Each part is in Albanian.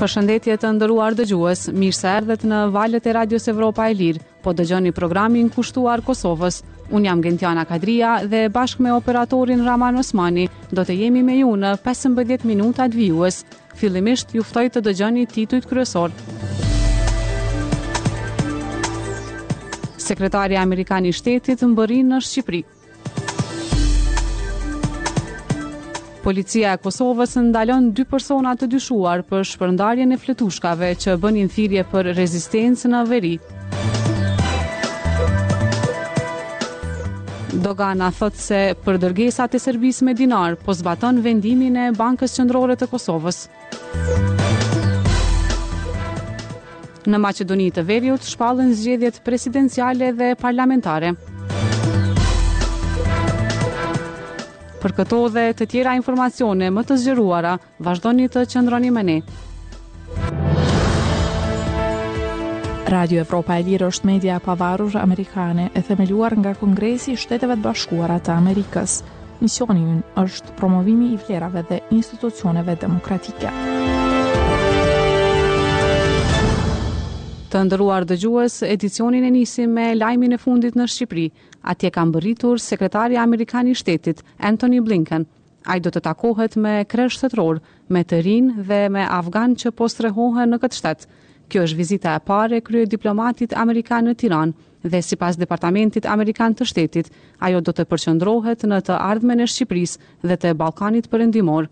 Përshëndetje të nderuar dëgjues, mirë se erdhët në valët e Radios Evropa e Lirë. Po dëgjoni programin kushtuar Kosovës. Unë jam Gentiana Kadria dhe bashkë me operatorin Raman Osmani do të jemi me ju në 15 minutat vijuese. Fillimisht ju ftoj të dëgjoni titujt kryesorë. Sekretari amerikan i shtetit mbërrin në Shqipëri. Policia e Kosovës ndalon dy persona të dyshuar për shpërndarjen e fletushkave që bënin thirrje për rezistencë në veri. Dogana thotë se për dërgesat e Serbisë me dinarë po zbaton vendimin e Bankës Qendrore të Kosovës. Në Maqedoni të Veriut shpallen zgjedhjet presidenciale dhe parlamentare. Për këto dhe të tjera informacione më të zgjeruara Vazhdoni të qëndroni me ne. Radio Evropa e Lirë është media e pavarur amerikane e themeluar nga Kongresi i Shteteve të Bashkuara të Amerikës. Misioni ynë është promovimi i vlerave dhe institucioneve demokratike. Të nderuar dëgjues, edicionin e nisim me lajmin e fundit në Shqipëri. Atje ka mbërritur sekretari amerikan i shtetit, Antony Blinken, Ai do të takohet me krerë shtetërorë, me të rinj dhe me afganë që po strehohen në këtë shtet. Kjo është vizita e parë e kryediplomatit amerikan në Tiranë dhe sipas Departamentit Amerikan të Shtetit, ajo do të përqendrohet në të ardhmen e Shqipërisë dhe të Ballkanit Perëndimor.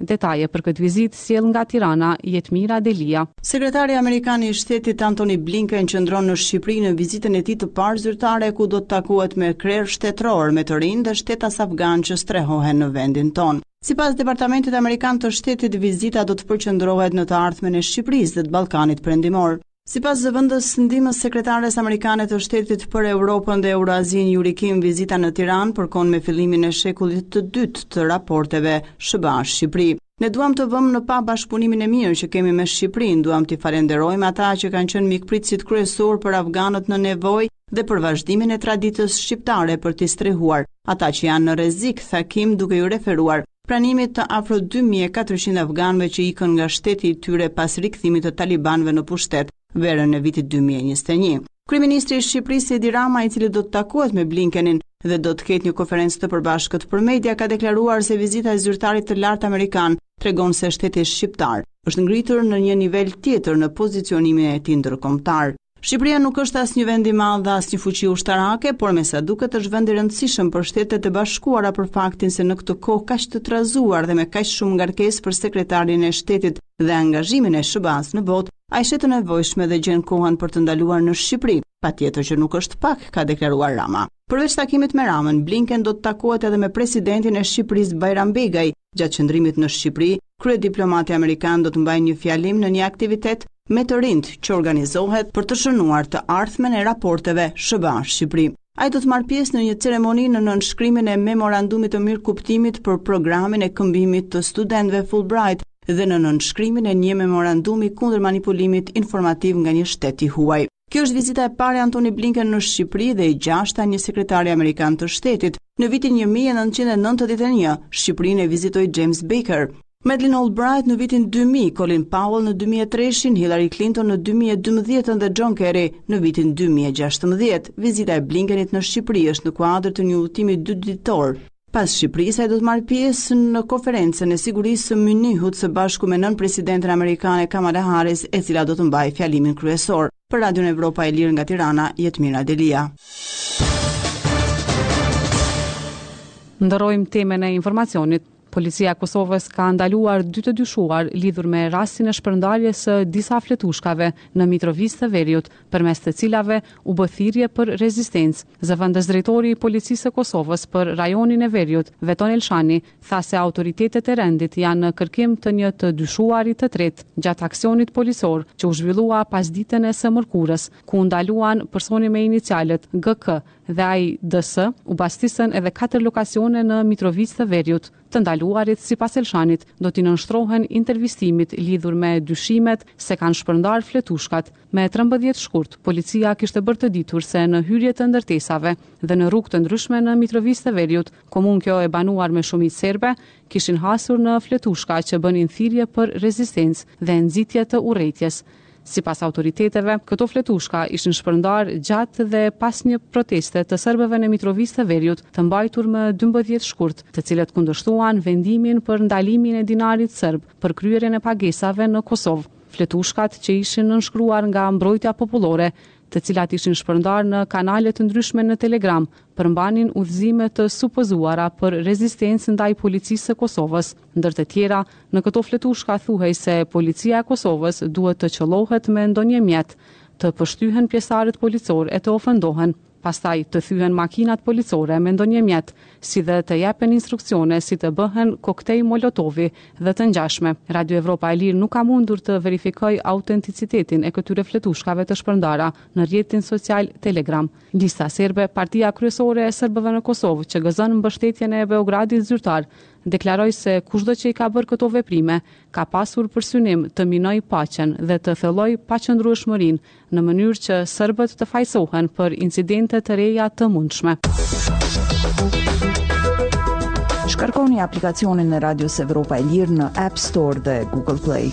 Detaje për këtë vizitë Sjell nga Tirana, Jetmira Delia. Sekretari amerikan i Shtetit Antony Blinken qëndron në Shqipëri në vizitën e tij të parë zyrtare ku do të takohet me krerë shtetërorë, me të rinj dhe shtetas afganë që strehohen në vendin tonë. Sipas Departamentit Amerikan të Shtetit, vizita do të përqendrohet në të ardhmen e Shqipërisë dhe të Ballkanit Perëndimor. Sipas zëvendësndihmëssekretares amerikane të shtetit për Europën dhe Euroazinë Yuri Kim, vizita në Tiranë përkon me fillimin e shekullit të dytë të raporteve SHBA Shqipëri. Ne duam të vëmë në pah bashkëpunimin e mirë që kemi me Shqipërinë, duam t'i falënderojmë ata që kanë qenë mikpritësit kryesorë për afganët në nevojë dhe për vazhdimin e traditës shqiptare për t'i strehuar ata që janë në rrezik, tha Kim duke iu referuar pranimit të afro dy mijë e katërqind afganëve që ikën nga shteti i tyre pas rikthimit të talibanëve në pushtet verën e vitit dy mijë e njëzet e një. Kryeministri i Shqipërisë Edi Rama, i cili do të takohet me Blinkenin dhe do të ketë një konferencë të përbashkët për media, ka deklaruar se vizita e zyrtarit të lartë amerikan tregon se shteti shqiptar është ngritur në një nivel tjetër në pozicionimin e tij ndërkombëtar. Shqipëria nuk është asnjë vend i madh dhe asnjë fuqi ushtarake, por me sa duket është vend i rëndësishëm për Shtetet e Bashkuara për faktin se në këtë kohë kaq të trazuar dhe me kaq shumë ngarkesë për Sekretarin e Shtetit dhe angazhimin e SHBA-së në botë, ai e sheh të nevojshme dhe gjen kohën për të ndaluar në Shqipëri, patjetër që nuk është pak, ka deklaruar Rama. Përveç takimit me Ramën, Blinken do të takohet edhe me presidentin e Shqipërisë Bajram Begaj. Gjatë qëndrimit në Shqipëri, kryediplomati amerikan do të mbajë një fjalim në një aktivitet me të rinjtë që organizohet për të shënuar të ardhmen e raporteve SHBA-Shqipëri. Ai do të marrë pjesë në një ceremoni në nënshkrimin e Memorandumit të Mirëkuptimit për Programin e Këmbimit të Studentëve Fulbright dhe në nënshkrimin e një memorandumi kundër manipulimit informativ nga një shtet i huaj. Kjo është vizita e parë e Antony Blinken në Shqipëri dhe e gjashta e një sekretari amerikan të shtetit. Në vitin 1991, Shqipërinë e vizitoi James Baker, Madeleine Albright në vitin dy mijë, Colin Powell në dy mijë e treshin, Hillary Clinton në dy mijë e dymbëdhjetën dhe John Kerry në vitin dy mijë e gjashtëmbëdhjetë. Vizita e Blinkenit në Shqipëri është në kuadër të një udhëtimi dyditor. Pas Shqipërisë, ai do të marrë pjesë në Konferencën e Sigurisë së Mynihut së bashku me nënpresidenten amerikane Kamala Harris, e cila do të mbajë fjalimin kryesor. Për Radion Evropa e Lirë nga Tirana, Jetmira Delia. Ndërrojmë temën e informacionit. Policia e Kosovës ka ndaluar dy të dyshuar lidhur me rastin e shpërndarjes së disa fletushkave në Mitrovicë të Veriut, përmes të cilave u bë thirrje për rezistencë. Zëvendësdrejtori i Policisë së Kosovës për rajonin e Veriut, Veton Elshani, tha se autoritetet e rendit janë në kërkim të një të dyshuari të tretë gjatë aksionit policor që u zhvillua pasditen e së mërkurës, ku u ndaluan personi me inicialet GK dhe ai, DS, u bastisën edhe katër lokacione në Mitrovicë të Veriut. Të ndaluarit, sipas Elshanit, do t'i nënshtrohen intervistimit lidhur me dyshimet se kanë shpërndarë fletushkat. Më trembëdhjetë shkurt, policia kishte bërë të ditur se në hyrje të ndërtesave dhe në rrugë të ndryshme në Mitrovicë të Veriut, komunë kjo e banuar me shumicë serbe, kishin hasur në fletushka që bënin thirrje për rezistencë dhe nxitje të urrejtjes. Sipas autoriteteve, këto fletushka ishin shpërndarë gjatë dhe pas një proteste të serbëve në Mitrovicë të Veriut, të mbajtur më dymbëdhjetë shkurt, të cilët kundërshtuan vendimin për ndalimin e dinarit serb për kryerjen e pagesave në Kosovë. Fletushkat, që ishin nënshkruar nga Mbrojtja Popullore, të cilat ishin shpërndarë në kanale të ndryshme në Telegram, përmbanin udhëzime të supozuara për rezistencë ndaj Policisë së Kosovës. Ndër të tjera, në këto fletushka thuhej se Policia e Kosovës duhet të qëllohet me ndonjë mjet, të pështyhen pjesëtarët policorë e të ofendohen, pastaj të thyhen makinat policore me ndonjë mjet, si dhe të japen instruksione si të bëhen koktej molotovi dhe të ngjashme. Radio Evropa e Lirë nuk ka mundur të verifikojë autenticitetin e këtyre fletushkave të shpërndara në rrjetin social Telegram. Lista Serbe, partia kryesore e serbëve në Kosovë që gëzon mbështetjen e Beogradit zyrtar, deklaroi se kushdo që i ka bërë këto veprime ka pasur për synim të minojë paqen dhe të thellojë paqëndrueshmërinë në mënyrë që serbët të fajësohen për incidente të reja të mundshme. Shkarkoni aplikacionin e Radios Evropa e Lirë në App Store dhe Google Play.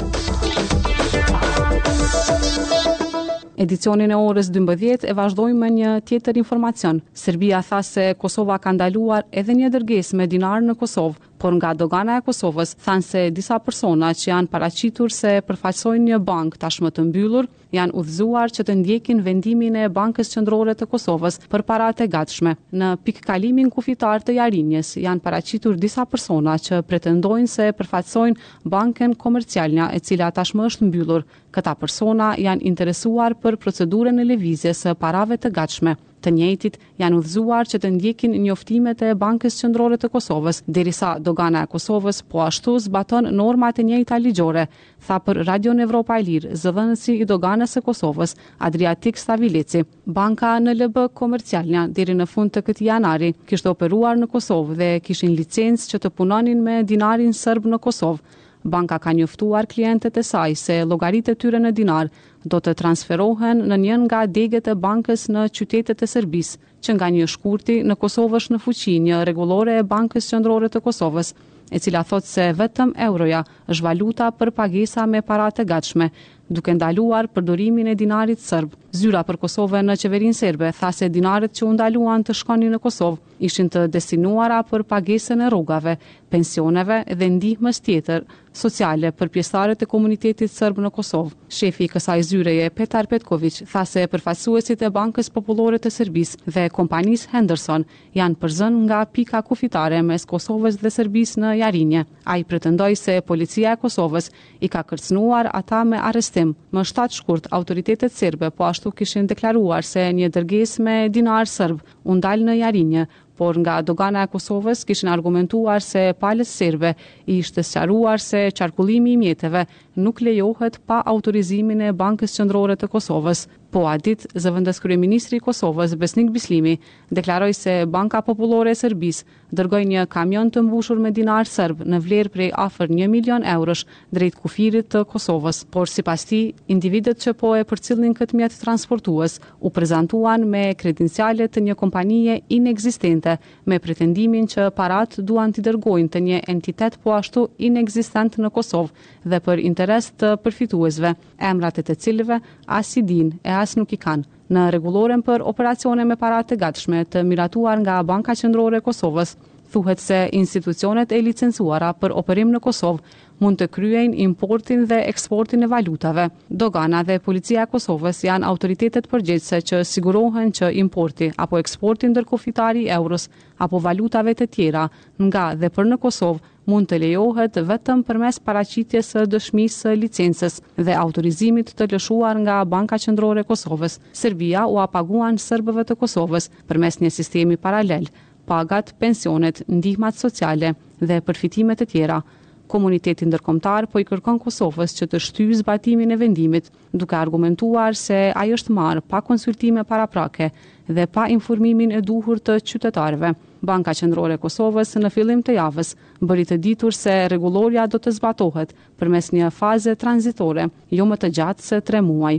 Edicionin e orës 12 e vazhdojmë me një tjetër informacion. Serbia tha se Kosova ka ndaluar edhe një dërgesë me dinarë në Kosovë, por nga dogana e Kosovës thanë se disa persona që janë paraqitur se përfaqësojnë një bankë tashmë të mbyllur, janë udhëzuar që të ndjekin vendimin e Bankës Qendrore të Kosovës për paratë e gatshme. Në pikëkalimin kufitar të Jarinjës janë paraqitur disa persona që pretendojnë se përfaqësojnë Bankën Komercialnja e cila tashmë është mbyllur. Këta persona janë interesuar për procedurën e lëvizjes së parave të gatshme. Të njëjtit janë udhëzuar që të ndjekin njoftimet e Bankës Qendrore të Kosovës, derisa Dogana e Kosovës po ashtu zbaton normat e njëjta ligjore, tha për Radion Evropa e Lirë zëdhënësi i Doganës së Kosovës, Adriatik Stavileci. Banka NLB Komercialnja deri në fund të këtij janari kishte operuar në Kosovë dhe kishin licencë që të punonin me dinarin serb në Kosovë. Banka ka njoftuar klientët e saj se llogaritë e tyre në dinarë do të transferohen në një nga degët e bankës në qytetet e Serbisë, që nga një shkurti në Kosovë është në fuqi një rregullore e Bankës Qendrore të Kosovës, e cila thotë se vetëm euroja është valuta për pagesa me para të gatshme, duke ndaluar përdorimin e dinarit serb. Zyra për Kosovën në qeverinë serbe tha se dinarët që u ndaluan të shkonin në Kosovë ishin të destinuara për pagesën e rrogave, pensioneve dhe ndihmës tjetër sociale për pjesëtarët e komunitetit serb në Kosovë. Shefi i kësaj zyreje, Petar Petkoviq, tha se përfaqësuesit e Bankës Popullore të Serbisë dhe kompanisë Henderson janë përzënë nga pika kufitare mes Kosovës dhe Serbisë në Jarinje. Ai pretendoi se Policia e Kosovës i ka kërcënuar ata me arrestim. Më shtatë shkurt, autoritetet serbe po ashtu kishin deklaruar se një dërgesë me dinarë serbë u ndal në Jarinje, por nga Dogana e Kosovës kishin argumentuar se palës serbe i ishte sqaruar se qarkullimi i mjeteve nuk lejohet pa autorizimin e Bankës Qendrore të Kosovës. Po atë ditë, zëvendëskryeministri i Kosovës, Besnik Bislimi, deklaroi se Banka Popullore e Serbisë dërgoi një kamion të mbushur me dinarë serbë në vlerë prej afër një milion eurosh drejt kufirit të Kosovës, por sipas tij, individët që po e përcillnin këtë mjet transportues u prezantuan me kredenciale të një kompanije inekzistente me pretendimin që paratë duan t'i dërgojnë te një entitet po ashtu inekzistent në Kosovë dhe për interes të përfituesve, emrat e të cilëve as i dinë e as nuk i kanë. Në rregulloren për operacione me para të gatshme të miratuar nga Banka Qendrore e Kosovës, thuhet se institucionet e licencuara për operim në Kosovë mund të kryejnë importin dhe eksportin e valutave. Dogana dhe Policia e Kosovës janë autoritetet përgjegjëse që sigurohen që importi apo eksporti ndërkufitar i euros apo valutave të tjera nga dhe për në Kosovë mund të lejohet vetëm përmes paraqitjes së dëshmisë së licencës dhe autorizimit të lëshuar nga Banka Qendrore e Kosovës. Serbia ua paguan serbëve të Kosovës përmes një sistemi paralel, pagat, pensionet, ndihmat sociale dhe përfitimet e tjera, komuniteti ndërkombëtar po i kërkon Kosovës që të shtyjë zbatimin e vendimit, duke argumentuar se ai është marrë pa konsultime paraprake dhe pa informimin e duhur të qytetarëve. Banka Qendrore e Kosovës në fillim të javës bëri të ditur se rregullorja do të zbatohet përmes një faze tranzitore jo më të gjatë se tre muaj.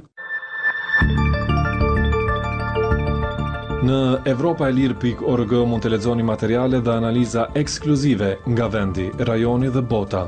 Në evropaelire.org mund të lexoni materiale dhe analiza ekskluzive nga vendi, rajoni dhe bota.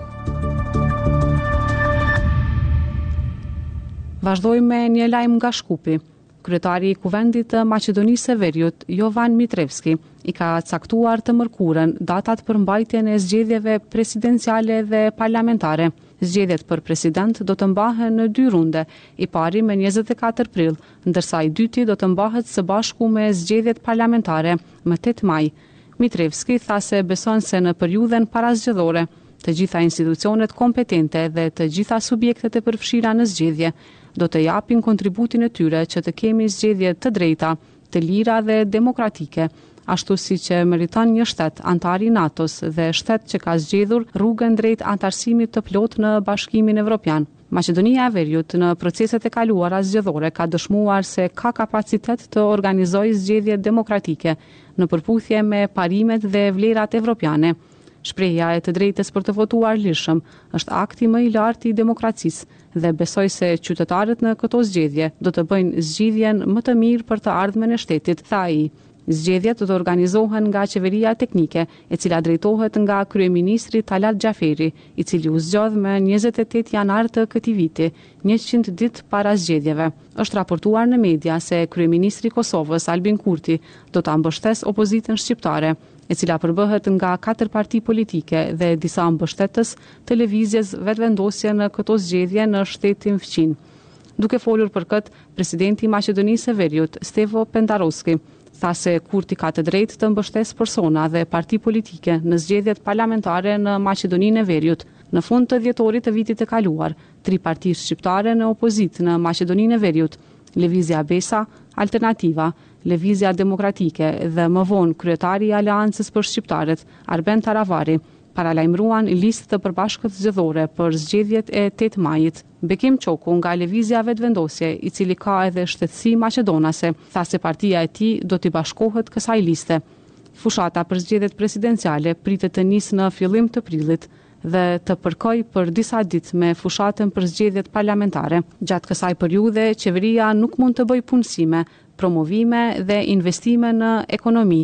Vazhdojmë me një lajm nga Shkupi. Kryetari i Kuvendit të Maqedonisë së Veriut, Jovan Mitrevski, i ka caktuar të mërkurën datat për mbajtjen e zgjedhjeve presidenciale dhe parlamentare. Zgjedhjet për president do të mbahen në dy runde, i pari më 24 prill, ndërsa i dyti do të mbahet së bashku me zgjedhjet parlamentare më 8 maj. Mitrevski tha se beson se në periudhën parazgjedhore, të gjitha institucionet kompetente dhe të gjitha subjektet e përfshira në zgjedhje do të japin kontributin e tyre që të kemi zgjedhje të drejta, të lira dhe demokratike, ashtu siç e meriton një shtet anëtar i NATO-s dhe shtet që ka zgjedhur rrugën drejt anëtarësimit të plotë në Bashkimin Evropian. Maqedonia e Veriut në proceset e kaluara zgjedhore ka dëshmuar se ka kapacitet të organizojë zgjedhje demokratike, në përputhje me parimet dhe vlerat evropiane, Shprehja e të drejtës për të votuar lirshëm është akti më i lartë i demokracisë dhe besoj se qytetarët në këto zgjedhje do të bëjnë zgjidhjen më të mirë për të ardhmen e shtetit, tha ai. Zgjedhjet do të organizohen nga Qeveria Teknike, e cila drejtohet nga kryeministri Talat Xhaferi, i cili u zgjodh më njëzet e tetë janar të këtij viti, njëqind ditë para zgjedhjeve. Është raportuar në media se kryeministri i Kosovës, Albin Kurti, do ta mbështesë opozitën shqiptare, e cila përbëhet nga katër parti politike dhe disa mbështetës të lëvizjes Vetëvendosje në këto zgjedhje në shtetin fqinj. Duke folur për këtë, presidenti i Maqedonisë së Veriut, Stevo Pendarovski, tha se Kurti ka të drejtë të mbështesë persona dhe parti politike në zgjedhjet parlamentare në Maqedoninë e Veriut. Në fund të dhjetorit të vitit të kaluar, tri parti shqiptare në opozitë në Maqedoninë e Veriut, Lëvizja Besa, Alternativa Lëvizja Demokratike dhe më vonë kryetari i Aleancës për Shqiptarët, Arben Taravari, paralajmëruan listë të përbashkët zgjedhore për zgjedhjet e tetë majit. Bekim Çoku nga Lëvizja Vetëvendosje, i cili ka edhe shtetësi maqedonase, tha se partia e tij do t'i bashkohet kësaj liste. Fushata për zgjedhjet presidenciale pritet të nisë në fillim të prillit dhe të përkojë për disa ditë me fushatën për zgjedhjet parlamentare. Gjatë kësaj periudhe, qeveria nuk mund të bëjë punësime, promovime dhe investime në ekonomi.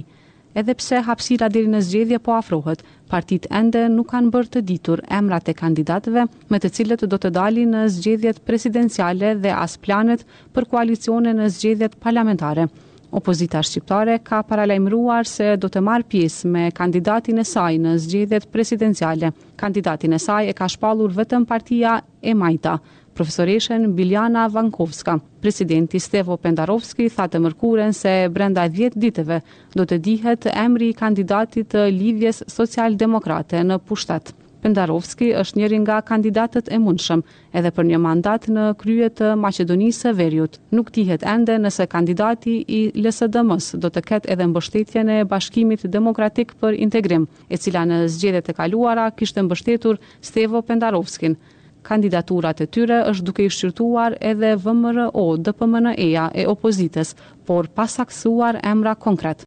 Edhe pse hapësira deri në zgjedhje po afrohet, partitë ende nuk kanë bërë të ditur emrat e kandidatëve me të cilët do të dalin në zgjedhjet presidenciale dhe as planet për koalicione në zgjedhjet parlamentare. Opozita shqiptare ka paralajmëruar se do të marrë pjesë me kandidatin e saj në zgjedhjet presidenciale. Kandidatin e saj e ka shpallur vetëm partia E Majta, profesoreshën Biljana Vankovska. Presidenti Stevo Pendarovski tha të mërkuren se brenda 10 ditëve do të dihet emri i kandidatit të Lidhjes Socialdemokrate në pushtet. Pendarovski është njëri nga kandidatët e mundshëm edhe për një mandat në krye të Maqedonisë së Veriut. Nuk dihet ende nëse kandidati i LSDM-së do të ketë edhe mbështetjen e Bashkimit Demokratik për Integrim, e cila në zgjedhjet e kaluara kishte mbështetur Stevo Pendarovskin. Kandidaturat e tyre është duke i shqyrtuar edhe VMRO-DPMNE-ja e opozitës, por pa saktësuar emra konkretë.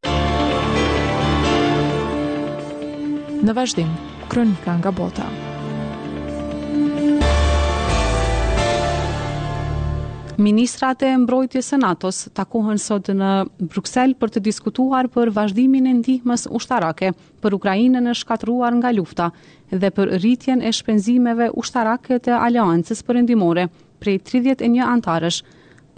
Në vazhdim, kronika nga bota. Ministrat e Mbrojtjes së NATO-s takohen sot në Bruksel për të diskutuar për vazhdimin e ndihmës ushtarake për Ukrainën e shkatërruar nga lufta dhe për rritjen e shpenzimeve ushtarake të Aleancës Perëndimore prej 31 anëtarësh.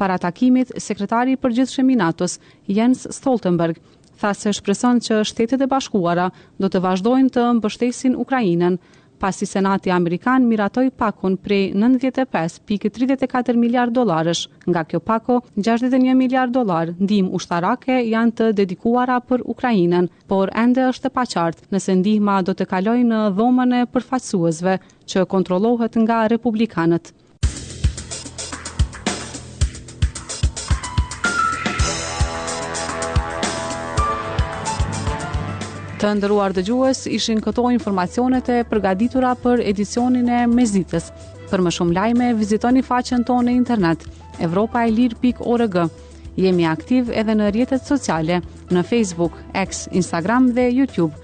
Para takimit, sekretari i përgjithshëm i NATO-s, Jens Stoltenberg, tha se shpreson që Shtetet e Bashkuara do të vazhdojnë të mbështesin Ukrainën pasi Senati amerikan miratoi pakon prej nëntëdhjetë e pesë pikë tridhjetë e katër miliardë dollarësh, nga kjo pako, gjashtëdhjetë e një miliardë dollarë ndihmë ushtarake janë të dedikuara për Ukrainën, por ende është e paqartë nëse ndihma do të kalojë në Dhomën e Përfaqësuesve, që kontrollohet nga republikanët. Të nderuar dëgjues, ishin këto informacionet e përgatitura për edicionin e Mesditës. Për më shumë lajme, vizitoni faqen tonë në internet evropaelire.org. Jemi aktivë edhe në rrjetet sociale, në Facebook, X, Instagram dhe YouTube.